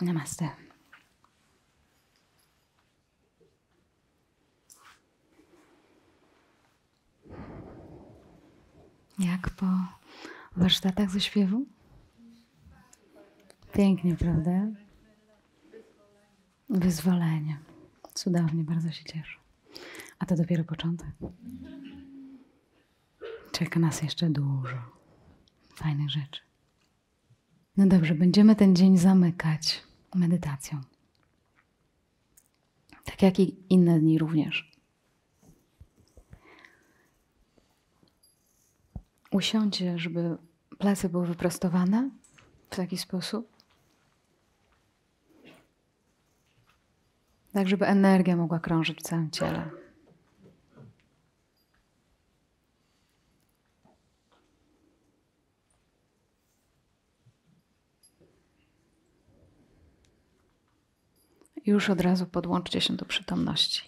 Namaste. Jak po warsztatach ze śpiewu? Pięknie, prawda? Wyzwolenie. Cudownie, bardzo się cieszę. A to dopiero początek. Czeka nas jeszcze dużo fajnych rzeczy. No dobrze, będziemy ten dzień zamykać medytacją. Tak jak i inne dni również. Usiądźcie, żeby plecy były wyprostowane w taki sposób. Tak, żeby energia mogła krążyć w całym ciele. Już od razu podłączcie się do przytomności.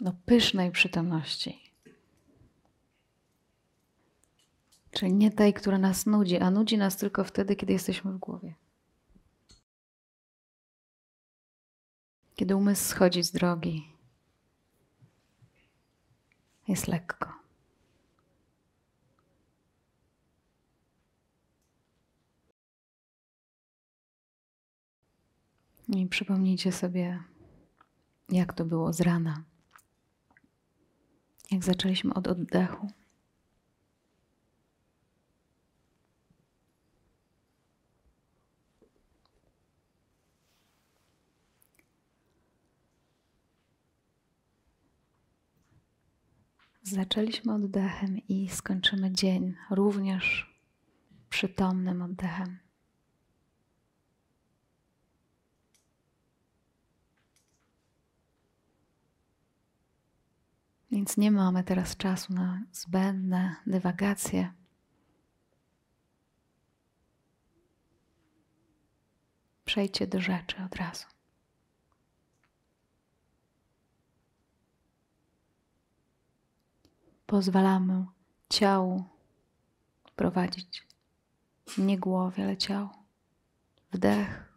Do pysznej przytomności. Czyli nie tej, która nas nudzi, a nudzi nas tylko wtedy, kiedy jesteśmy w głowie. Kiedy umysł schodzi z drogi, jest lekko. I przypomnijcie sobie, jak to było z rana. Jak zaczęliśmy od oddechu. Zaczęliśmy oddechem i skończymy dzień również przytomnym oddechem. Więc nie mamy teraz czasu na zbędne dywagacje. Przejdźcie do rzeczy od razu. Pozwalamy ciału prowadzić. Nie głowie, ale ciało. Wdech.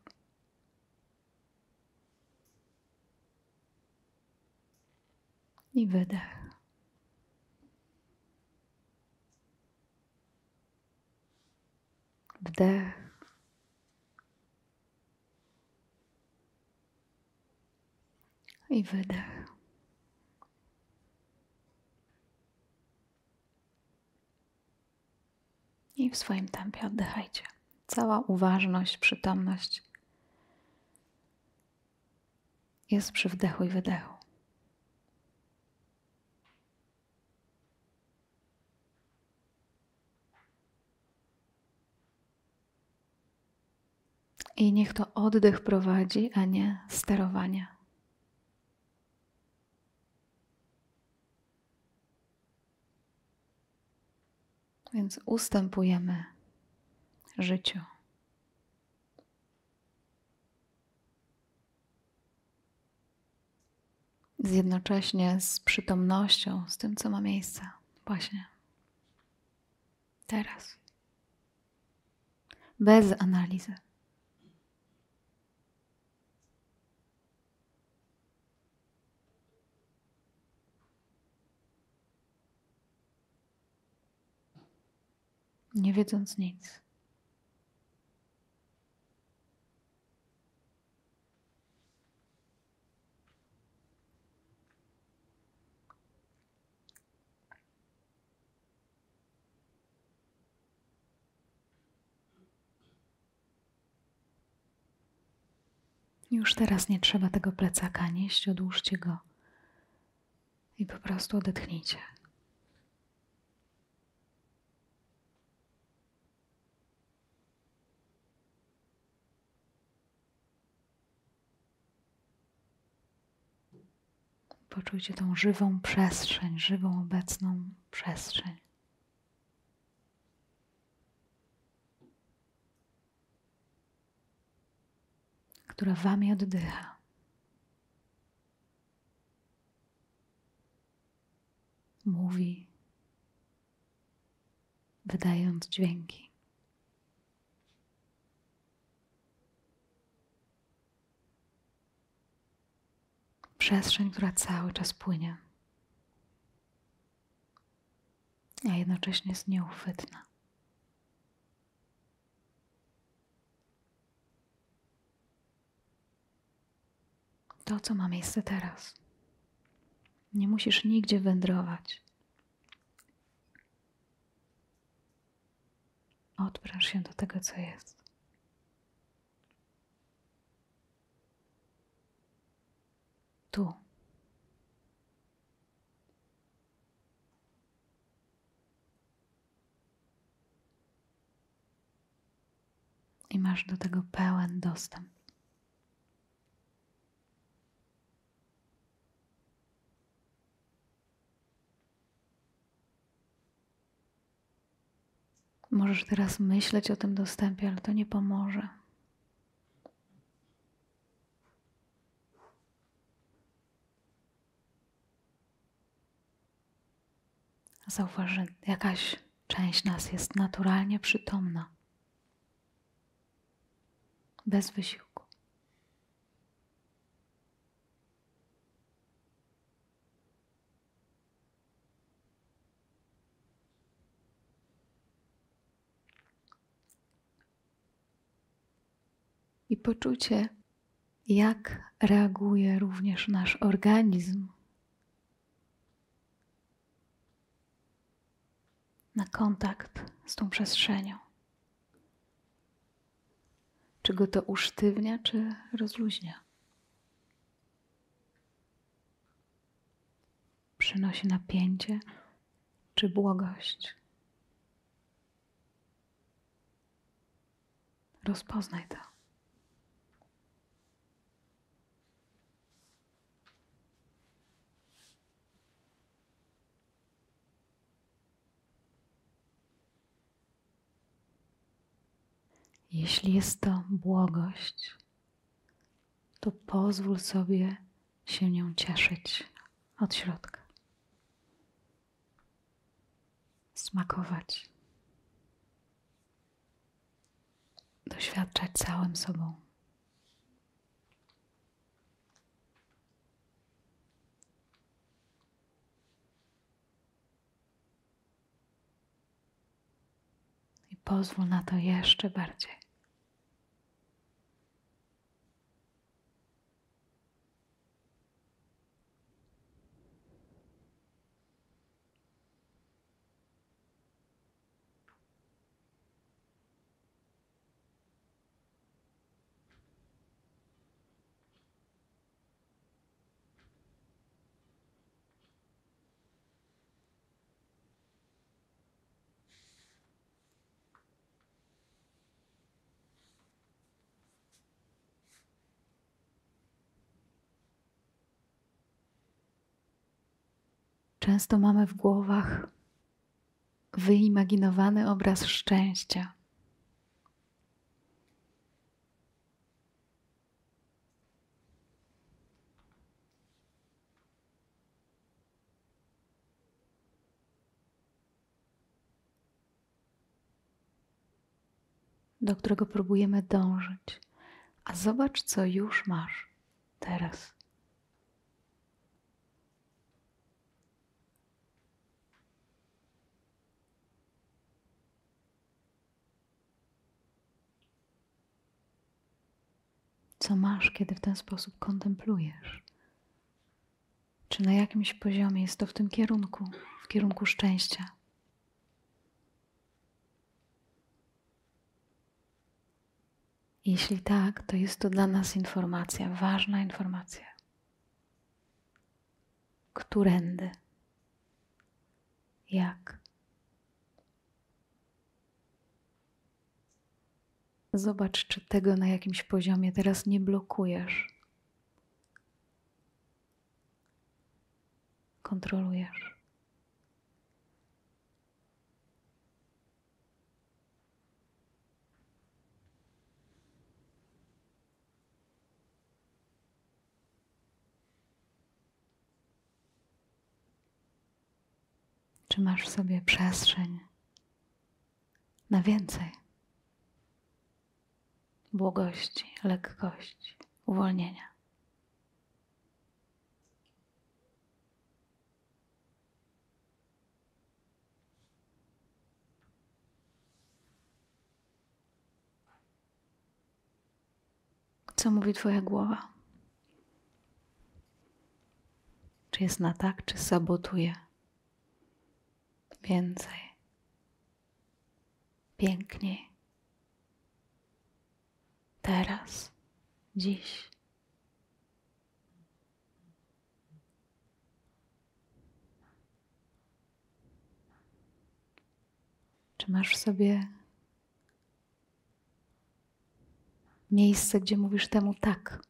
I wydech. Wdech. I wydech. I w swoim tempie oddychajcie. Cała uważność, przytomność jest przy wdechu i wydechu. I niech to oddech prowadzi, a nie sterowanie. Więc ustępujemy życiu. Zjednocześnie z przytomnością, z tym, co ma miejsce właśnie teraz. Bez analizy. Nie wiedząc nic. Już teraz nie trzeba tego plecaka nieść, odłóżcie go i po prostu odetchnijcie. Poczujcie tą żywą przestrzeń, żywą, obecną przestrzeń. która wami oddycha. Mówi, wydając dźwięki. Przestrzeń, która cały czas płynie, a jednocześnie jest nieuchwytna. To, co ma miejsce teraz. Nie musisz nigdzie wędrować. Odpręż się do tego, co jest. Tu. I masz do tego pełen dostęp. Możesz teraz myśleć o tym dostępie, ale to nie pomoże. Zauważ, że jakaś część nas jest naturalnie przytomna, bez wysiłku. I poczucie, jak reaguje również nasz organizm na kontakt z tą przestrzenią. Czy go to usztywnia, czy rozluźnia? Przynosi napięcie, czy błogość? Rozpoznaj to. Jeśli jest to błogość, to pozwól sobie się nią cieszyć od środka. Smakować. Doświadczać całym sobą. I pozwól na to jeszcze bardziej. Często mamy w głowach wyimaginowany obraz szczęścia. Do którego próbujemy dążyć. A zobacz, co już masz teraz. Co masz, kiedy w ten sposób kontemplujesz. Czy na jakimś poziomie jest to w tym kierunku, w kierunku szczęścia? Jeśli tak, to jest to dla nas informacja, ważna informacja. Którędy? Jak? Zobacz, czy tego na jakimś poziomie teraz nie blokujesz. Kontrolujesz. Czy masz w sobie przestrzeń na więcej błogości, lekkości, uwolnienia. Co mówi Twoja głowa? Czy jest na tak, czy sabotuje? Więcej. Piękniej. Teraz, dziś. Czy masz w sobie miejsce, gdzie mówisz temu tak?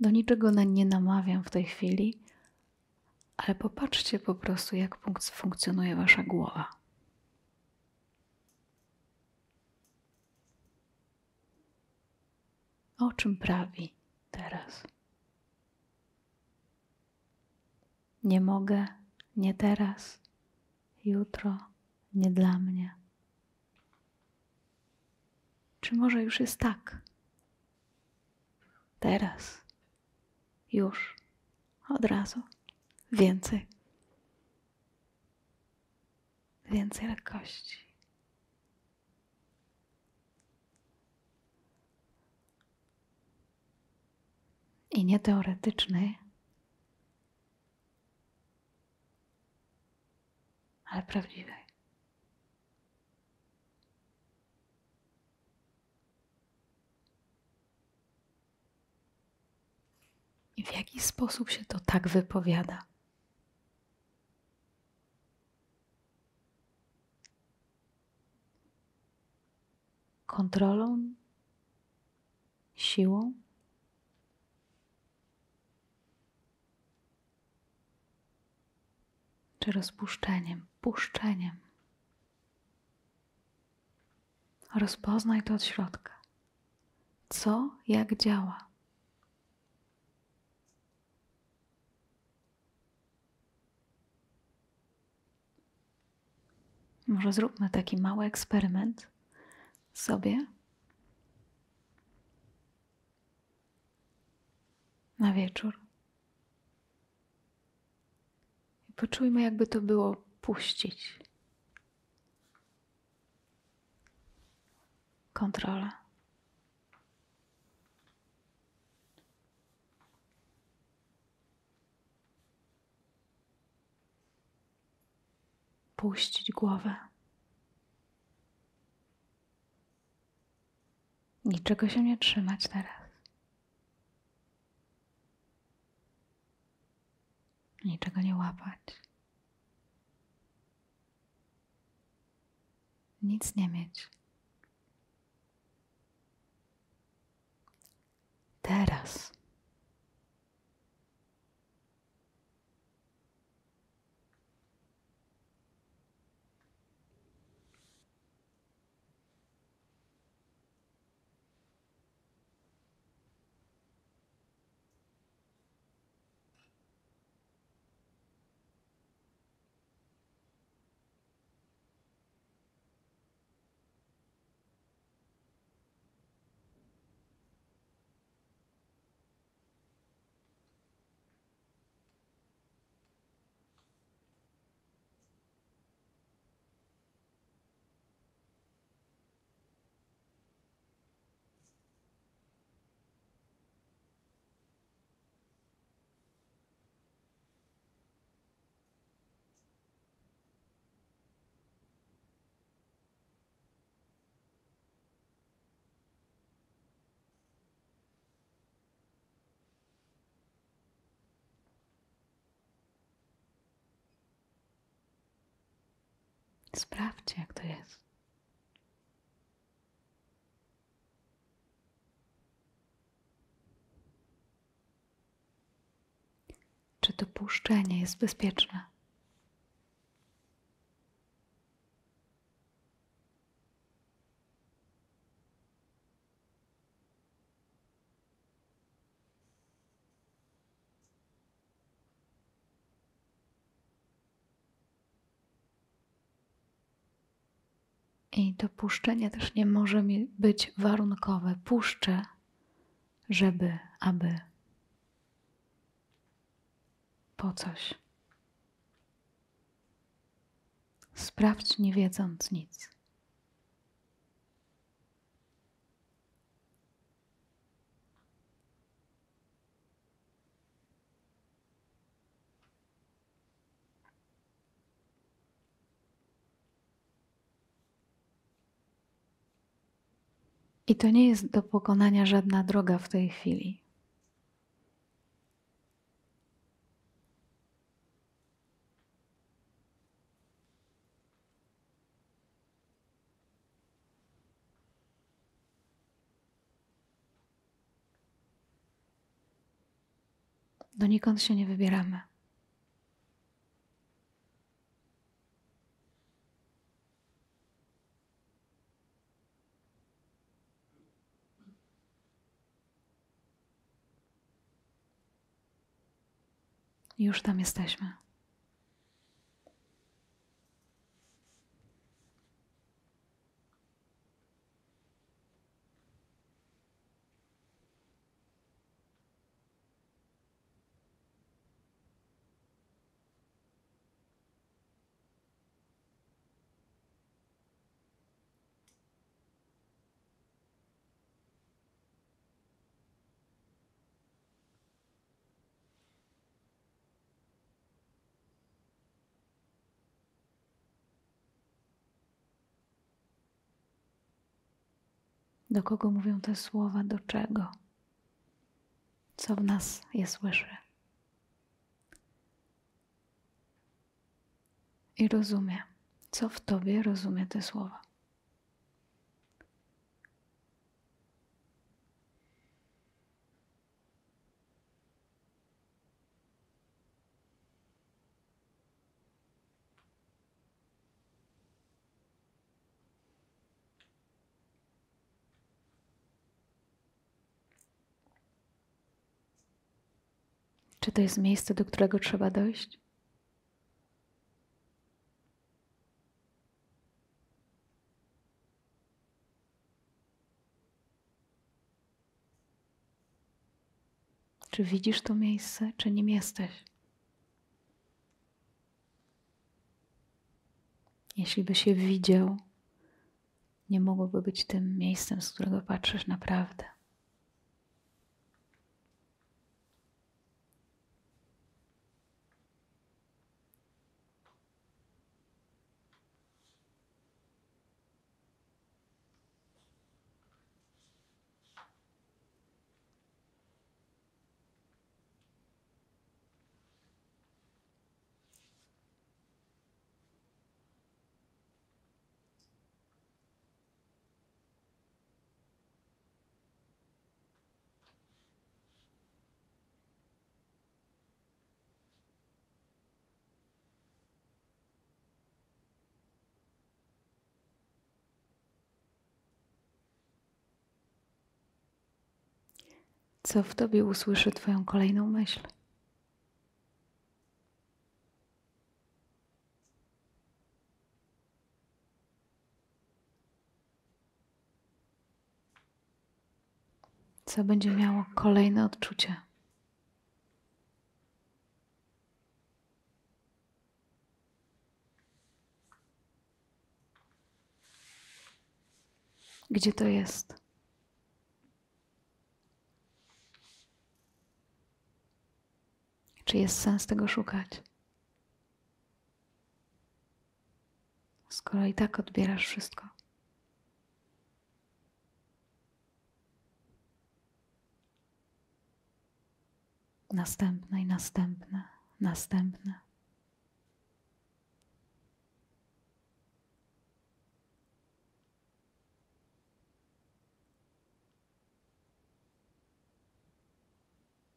Do niczego na nie namawiam w tej chwili, ale popatrzcie po prostu, jak funkcjonuje wasza głowa. O czym prawi teraz? Nie mogę, nie teraz, jutro, nie dla mnie. Czy może już jest tak? Teraz, już, od razu, więcej, więcej lekkości. I nie teoretycznej, ale prawdziwej. I w jaki sposób się to tak wypowiada? Kontrolą, siłą, czy rozpuszczeniem, puszczeniem. Rozpoznaj to od środka. Co, jak działa. Może zróbmy taki mały eksperyment sobie na wieczór. Poczujmy, jakby to było puścić. Kontrola. Puścić głowę. Niczego się nie trzymać teraz. niczego nie łapać. Nic nie mieć. Teraz. Sprawdźcie, jak to jest. Czy to puszczenie jest bezpieczne? I to puszczenie też nie może być warunkowe. Puszczę, żeby, aby. Po coś. Sprawdź, nie wiedząc nic. I to nie jest do pokonania żadna droga w tej chwili. Donikąd się nie wybieramy. Już tam jesteśmy. Do kogo mówią te słowa, do czego? Co w nas je słyszy? I rozumie, co w tobie rozumie te słowa. Czy to jest miejsce, do którego trzeba dojść? Czy widzisz to miejsce, czy nim jesteś? Jeśli by się widział, nie mogłoby być tym miejscem, z którego patrzysz naprawdę. Co w tobie usłyszy Twoją kolejną myśl. Co będzie miało kolejne odczucie. Gdzie to jest? Czy jest sens tego szukać? Skoro i tak odbierasz wszystko. Następne i następne, następne.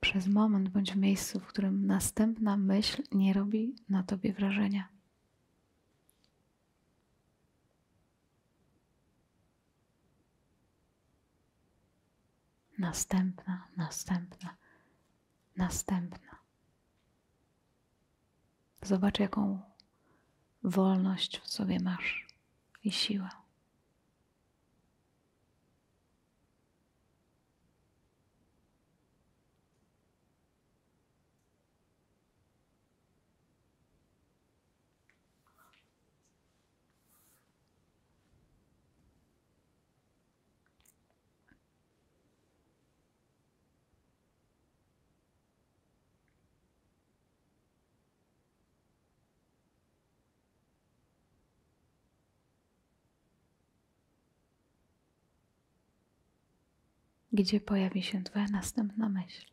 Przez moment bądź w miejscu, w którym następna myśl nie robi na tobie wrażenia. Następna, następna, następna. Zobacz, jaką wolność w sobie masz i siłę. Gdzie pojawi się Twoja następna myśl.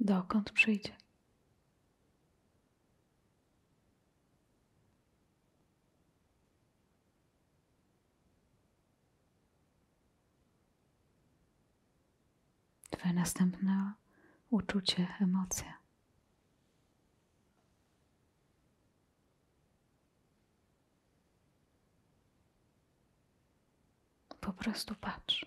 Dokąd przyjdzie? Twoje następne uczucie, emocje. Po prostu patrz.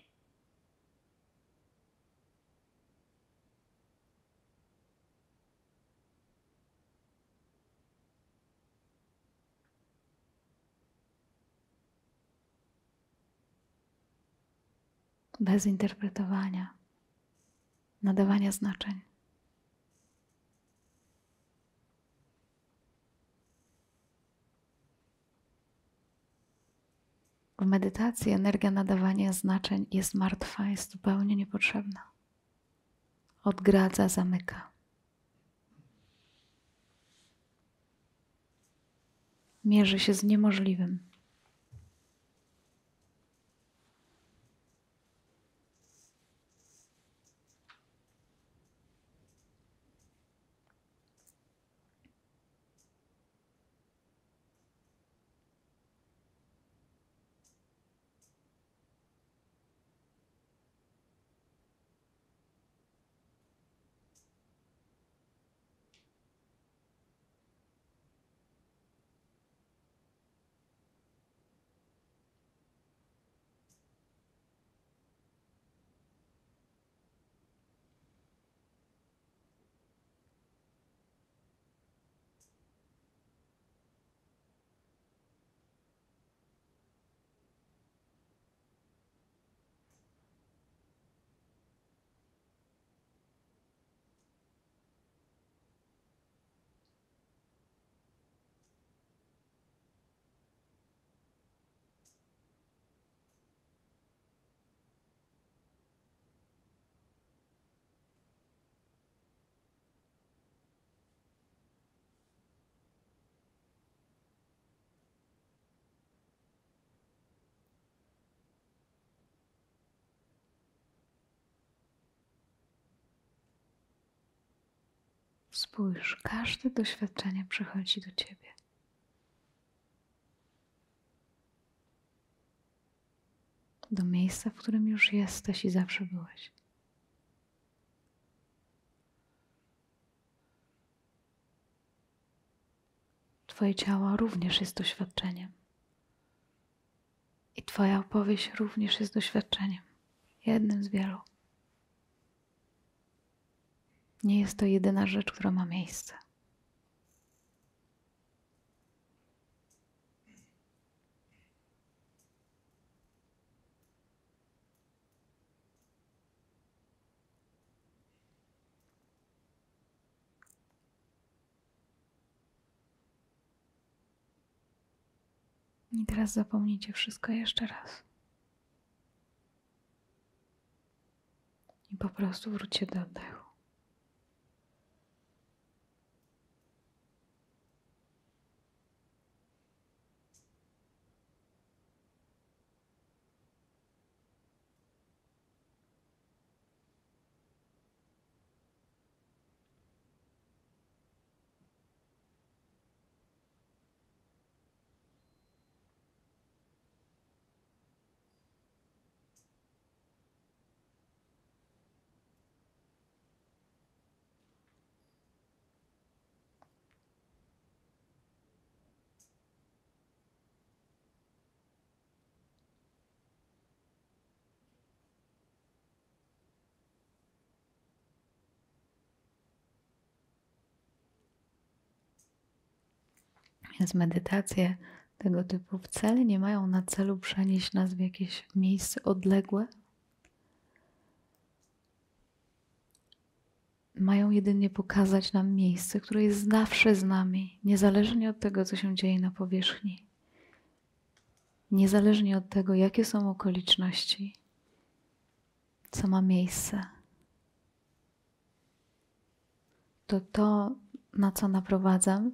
Bez interpretowania, nadawania znaczeń. W medytacji energia nadawania znaczeń jest martwa, jest zupełnie niepotrzebna. Odgradza, zamyka. Mierzy się z niemożliwym. Spójrz, każde doświadczenie przychodzi do ciebie. Do miejsca, w którym już jesteś i zawsze byłeś. Twoje ciało również jest doświadczeniem. I Twoja opowieść również jest doświadczeniem, jednym z wielu. Nie jest to jedyna rzecz, która ma miejsce. I teraz zapomnijcie wszystko jeszcze raz. I po prostu wróćcie do oddechu. Więc medytacje tego typu wcale nie mają na celu przenieść nas w jakieś miejsce odległe. Mają jedynie pokazać nam miejsce, które jest zawsze z nami, niezależnie od tego, co się dzieje na powierzchni, niezależnie od tego, jakie są okoliczności, co ma miejsce. To to, na co naprowadzam,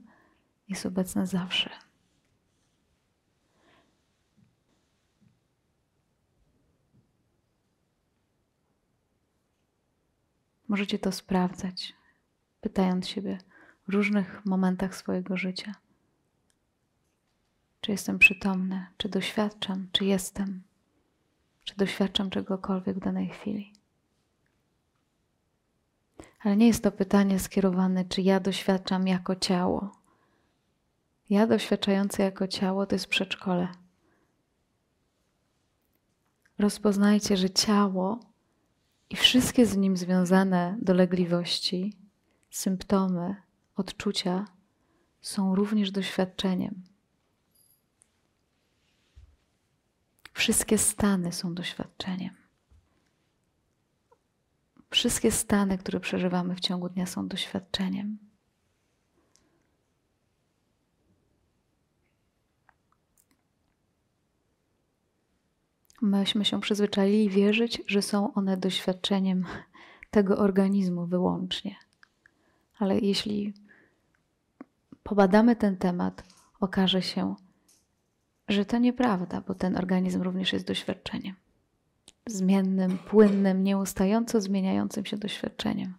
jest obecna zawsze. Możecie to sprawdzać, pytając siebie w różnych momentach swojego życia. Czy jestem przytomny, czy doświadczam, czy jestem, czy doświadczam czegokolwiek w danej chwili. Ale nie jest to pytanie skierowane, czy ja doświadczam jako ciało, ja doświadczający jako ciało to jest przedszkole. Rozpoznajcie, że ciało i wszystkie z nim związane dolegliwości, symptomy, odczucia są również doświadczeniem. Wszystkie stany są doświadczeniem. Wszystkie stany, które przeżywamy w ciągu dnia, są doświadczeniem. Myśmy się przyzwyczaili wierzyć, że są one doświadczeniem tego organizmu wyłącznie. Ale jeśli pobadamy ten temat, okaże się, że to nieprawda, bo ten organizm również jest doświadczeniem. Zmiennym, płynnym, nieustająco zmieniającym się doświadczeniem.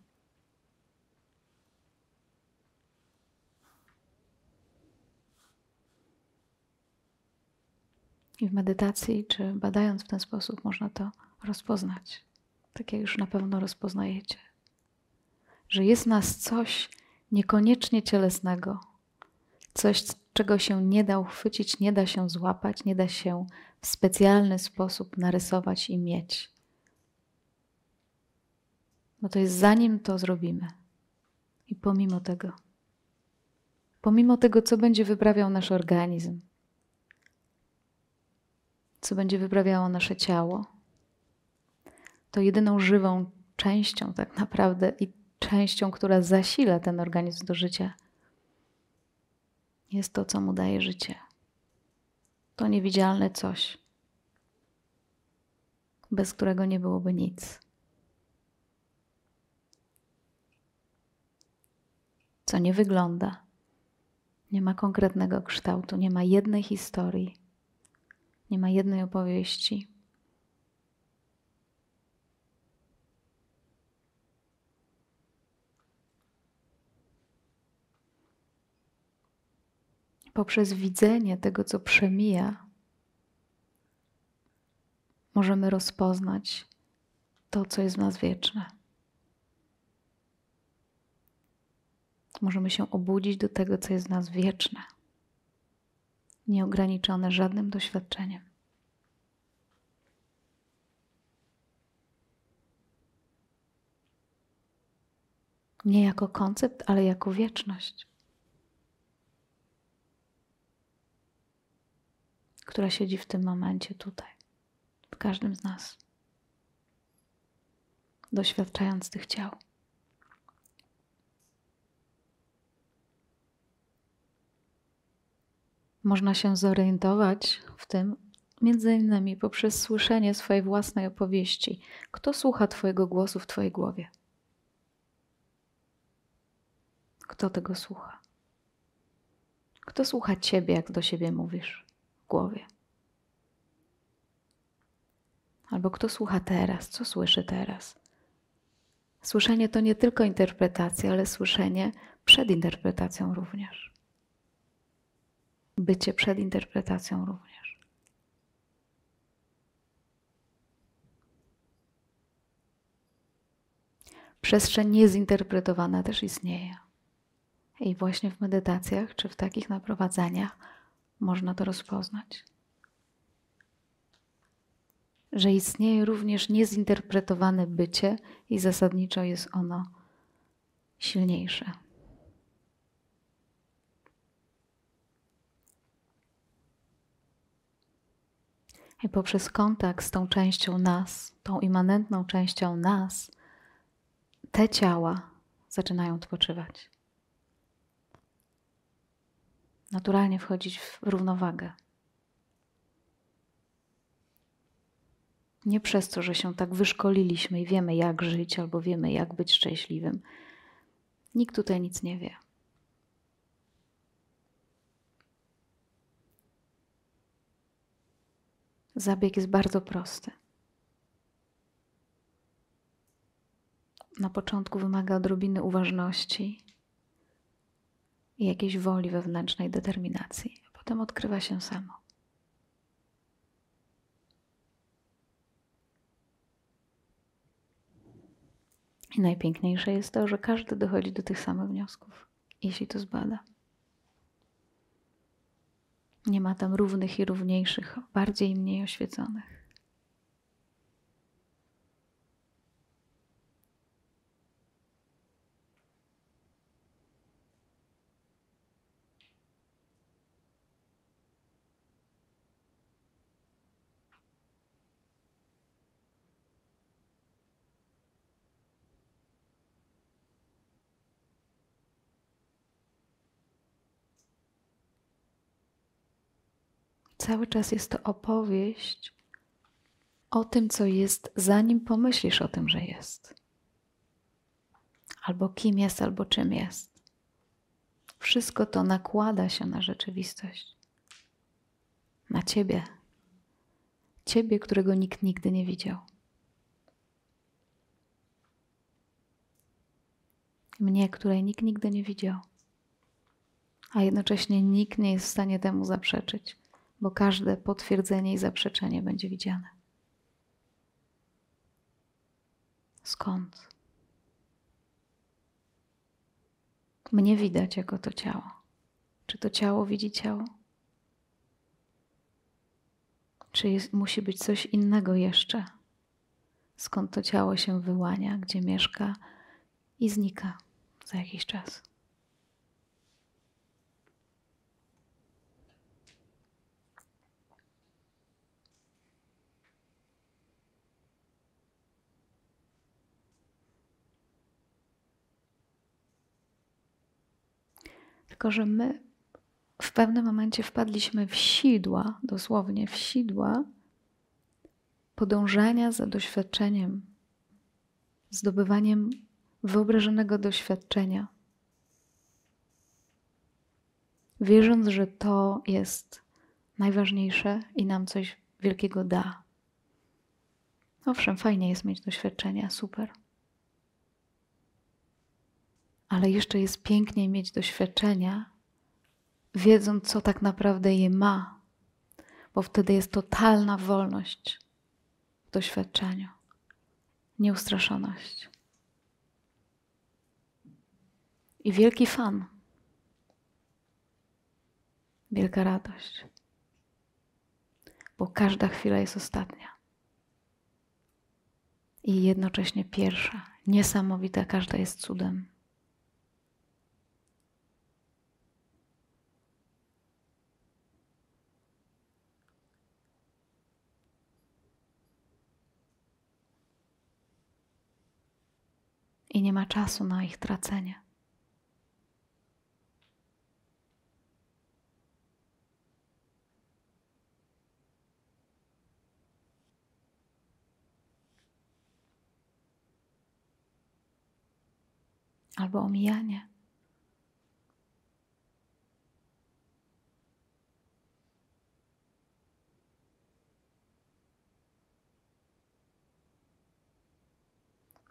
I w medytacji, czy badając w ten sposób, można to rozpoznać. Tak jak już na pewno rozpoznajecie. Że jest nas coś niekoniecznie cielesnego, coś, czego się nie da uchwycić, nie da się złapać, nie da się w specjalny sposób narysować i mieć. Bo to jest zanim to zrobimy. I pomimo tego, pomimo tego, co będzie wyprawiał nasz organizm, co będzie wyprawiało nasze ciało, to jedyną żywą częścią, tak naprawdę, i częścią, która zasila ten organizm do życia, jest to, co mu daje życie. To niewidzialne coś, bez którego nie byłoby nic. Co nie wygląda, nie ma konkretnego kształtu, nie ma jednej historii, nie ma jednej opowieści. Poprzez widzenie tego, co przemija, możemy rozpoznać to, co jest w nas wieczne. Możemy się obudzić do tego, co jest w nas wieczne nieograniczone żadnym doświadczeniem. Nie jako koncept, ale jako wieczność, która siedzi w tym momencie tutaj, w każdym z nas, doświadczając tych ciał. Można się zorientować w tym między innymi poprzez słyszenie swojej własnej opowieści. Kto słucha Twojego głosu w Twojej głowie? Kto tego słucha? Kto słucha Ciebie, jak do siebie mówisz w głowie? Albo kto słucha teraz? Co słyszy teraz? Słyszenie to nie tylko interpretacja, ale słyszenie przed interpretacją również bycie przed interpretacją również. Przestrzeń niezinterpretowana też istnieje. I właśnie w medytacjach czy w takich naprowadzaniach można to rozpoznać. Że istnieje również niezinterpretowane bycie i zasadniczo jest ono silniejsze. I poprzez kontakt z tą częścią nas, tą immanentną częścią nas, te ciała zaczynają odpoczywać. Naturalnie wchodzić w równowagę. Nie przez to, że się tak wyszkoliliśmy i wiemy, jak żyć, albo wiemy, jak być szczęśliwym. Nikt tutaj nic nie wie. Zabieg jest bardzo prosty. na początku wymaga odrobiny uważności i jakiejś woli wewnętrznej determinacji, a potem odkrywa się samo. I najpiękniejsze jest to, że każdy dochodzi do tych samych wniosków, jeśli to zbada. Nie ma tam równych i równiejszych, bardziej i mniej oświeconych. Cały czas jest to opowieść o tym, co jest, zanim pomyślisz o tym, że jest. Albo kim jest, albo czym jest. Wszystko to nakłada się na rzeczywistość. Na ciebie. Ciebie, którego nikt nigdy nie widział. Mnie, której nikt nigdy nie widział. A jednocześnie nikt nie jest w stanie temu zaprzeczyć bo każde potwierdzenie i zaprzeczenie będzie widziane. Skąd? Mnie widać jako to ciało. Czy to ciało widzi ciało? Czy jest, musi być coś innego jeszcze? Skąd to ciało się wyłania, gdzie mieszka i znika za jakiś czas? Tylko, że my w pewnym momencie wpadliśmy w sidła, dosłownie w sidła podążania za doświadczeniem, zdobywaniem wyobrażonego doświadczenia, wierząc, że to jest najważniejsze i nam coś wielkiego da. Owszem, fajnie jest mieć doświadczenia, super ale jeszcze jest piękniej mieć doświadczenia, wiedząc, co tak naprawdę je ma, bo wtedy jest totalna wolność w doświadczeniu, nieustraszoność. I wielki fan, wielka radość, bo każda chwila jest ostatnia. I jednocześnie pierwsza, niesamowita, każda jest cudem. I nie ma czasu na ich tracenie. Albo omijanie.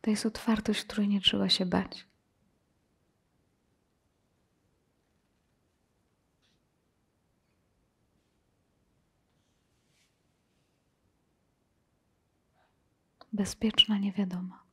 To jest otwartość, której nie trzeba się bać. Bezpieczna, niewiadoma.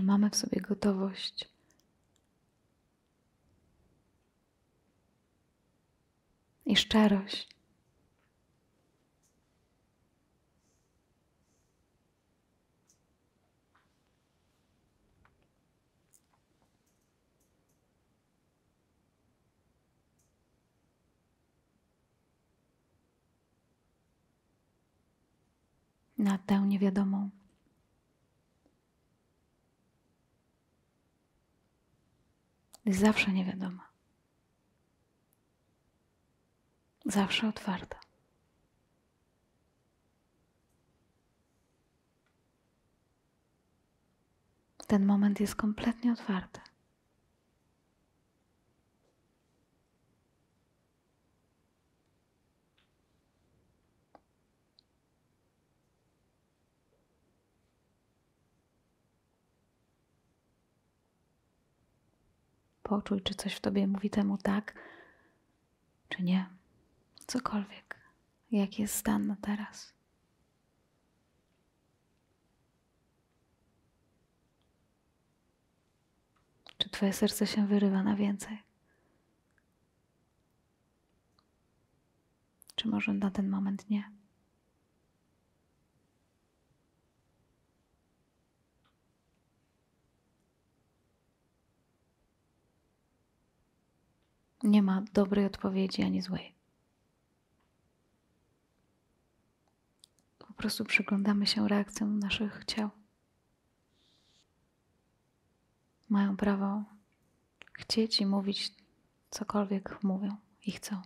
Czy mamy w sobie gotowość? I szczerość. na tę niewiadomą. Jest zawsze niewiadoma. Zawsze otwarta. Ten moment jest kompletnie otwarty. Poczuj, czy coś w tobie mówi temu tak, czy nie. Cokolwiek. Jaki jest stan na teraz. Czy twoje serce się wyrywa na więcej? Czy może na ten moment nie? Nie ma dobrej odpowiedzi ani złej. Po prostu przyglądamy się reakcjom naszych ciał. Mają prawo chcieć i mówić cokolwiek mówią i chcą.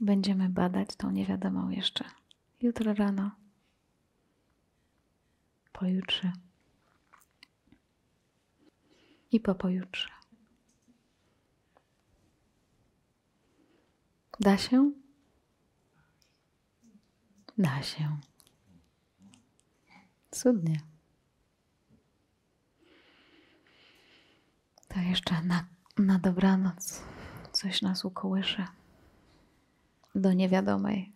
Będziemy badać tą niewiadomą jeszcze jutro rano, pojutrze i po pojutrze. Da się? Da się. Cudnie. To jeszcze na, na dobranoc coś nas ukołysze do niewiadomej.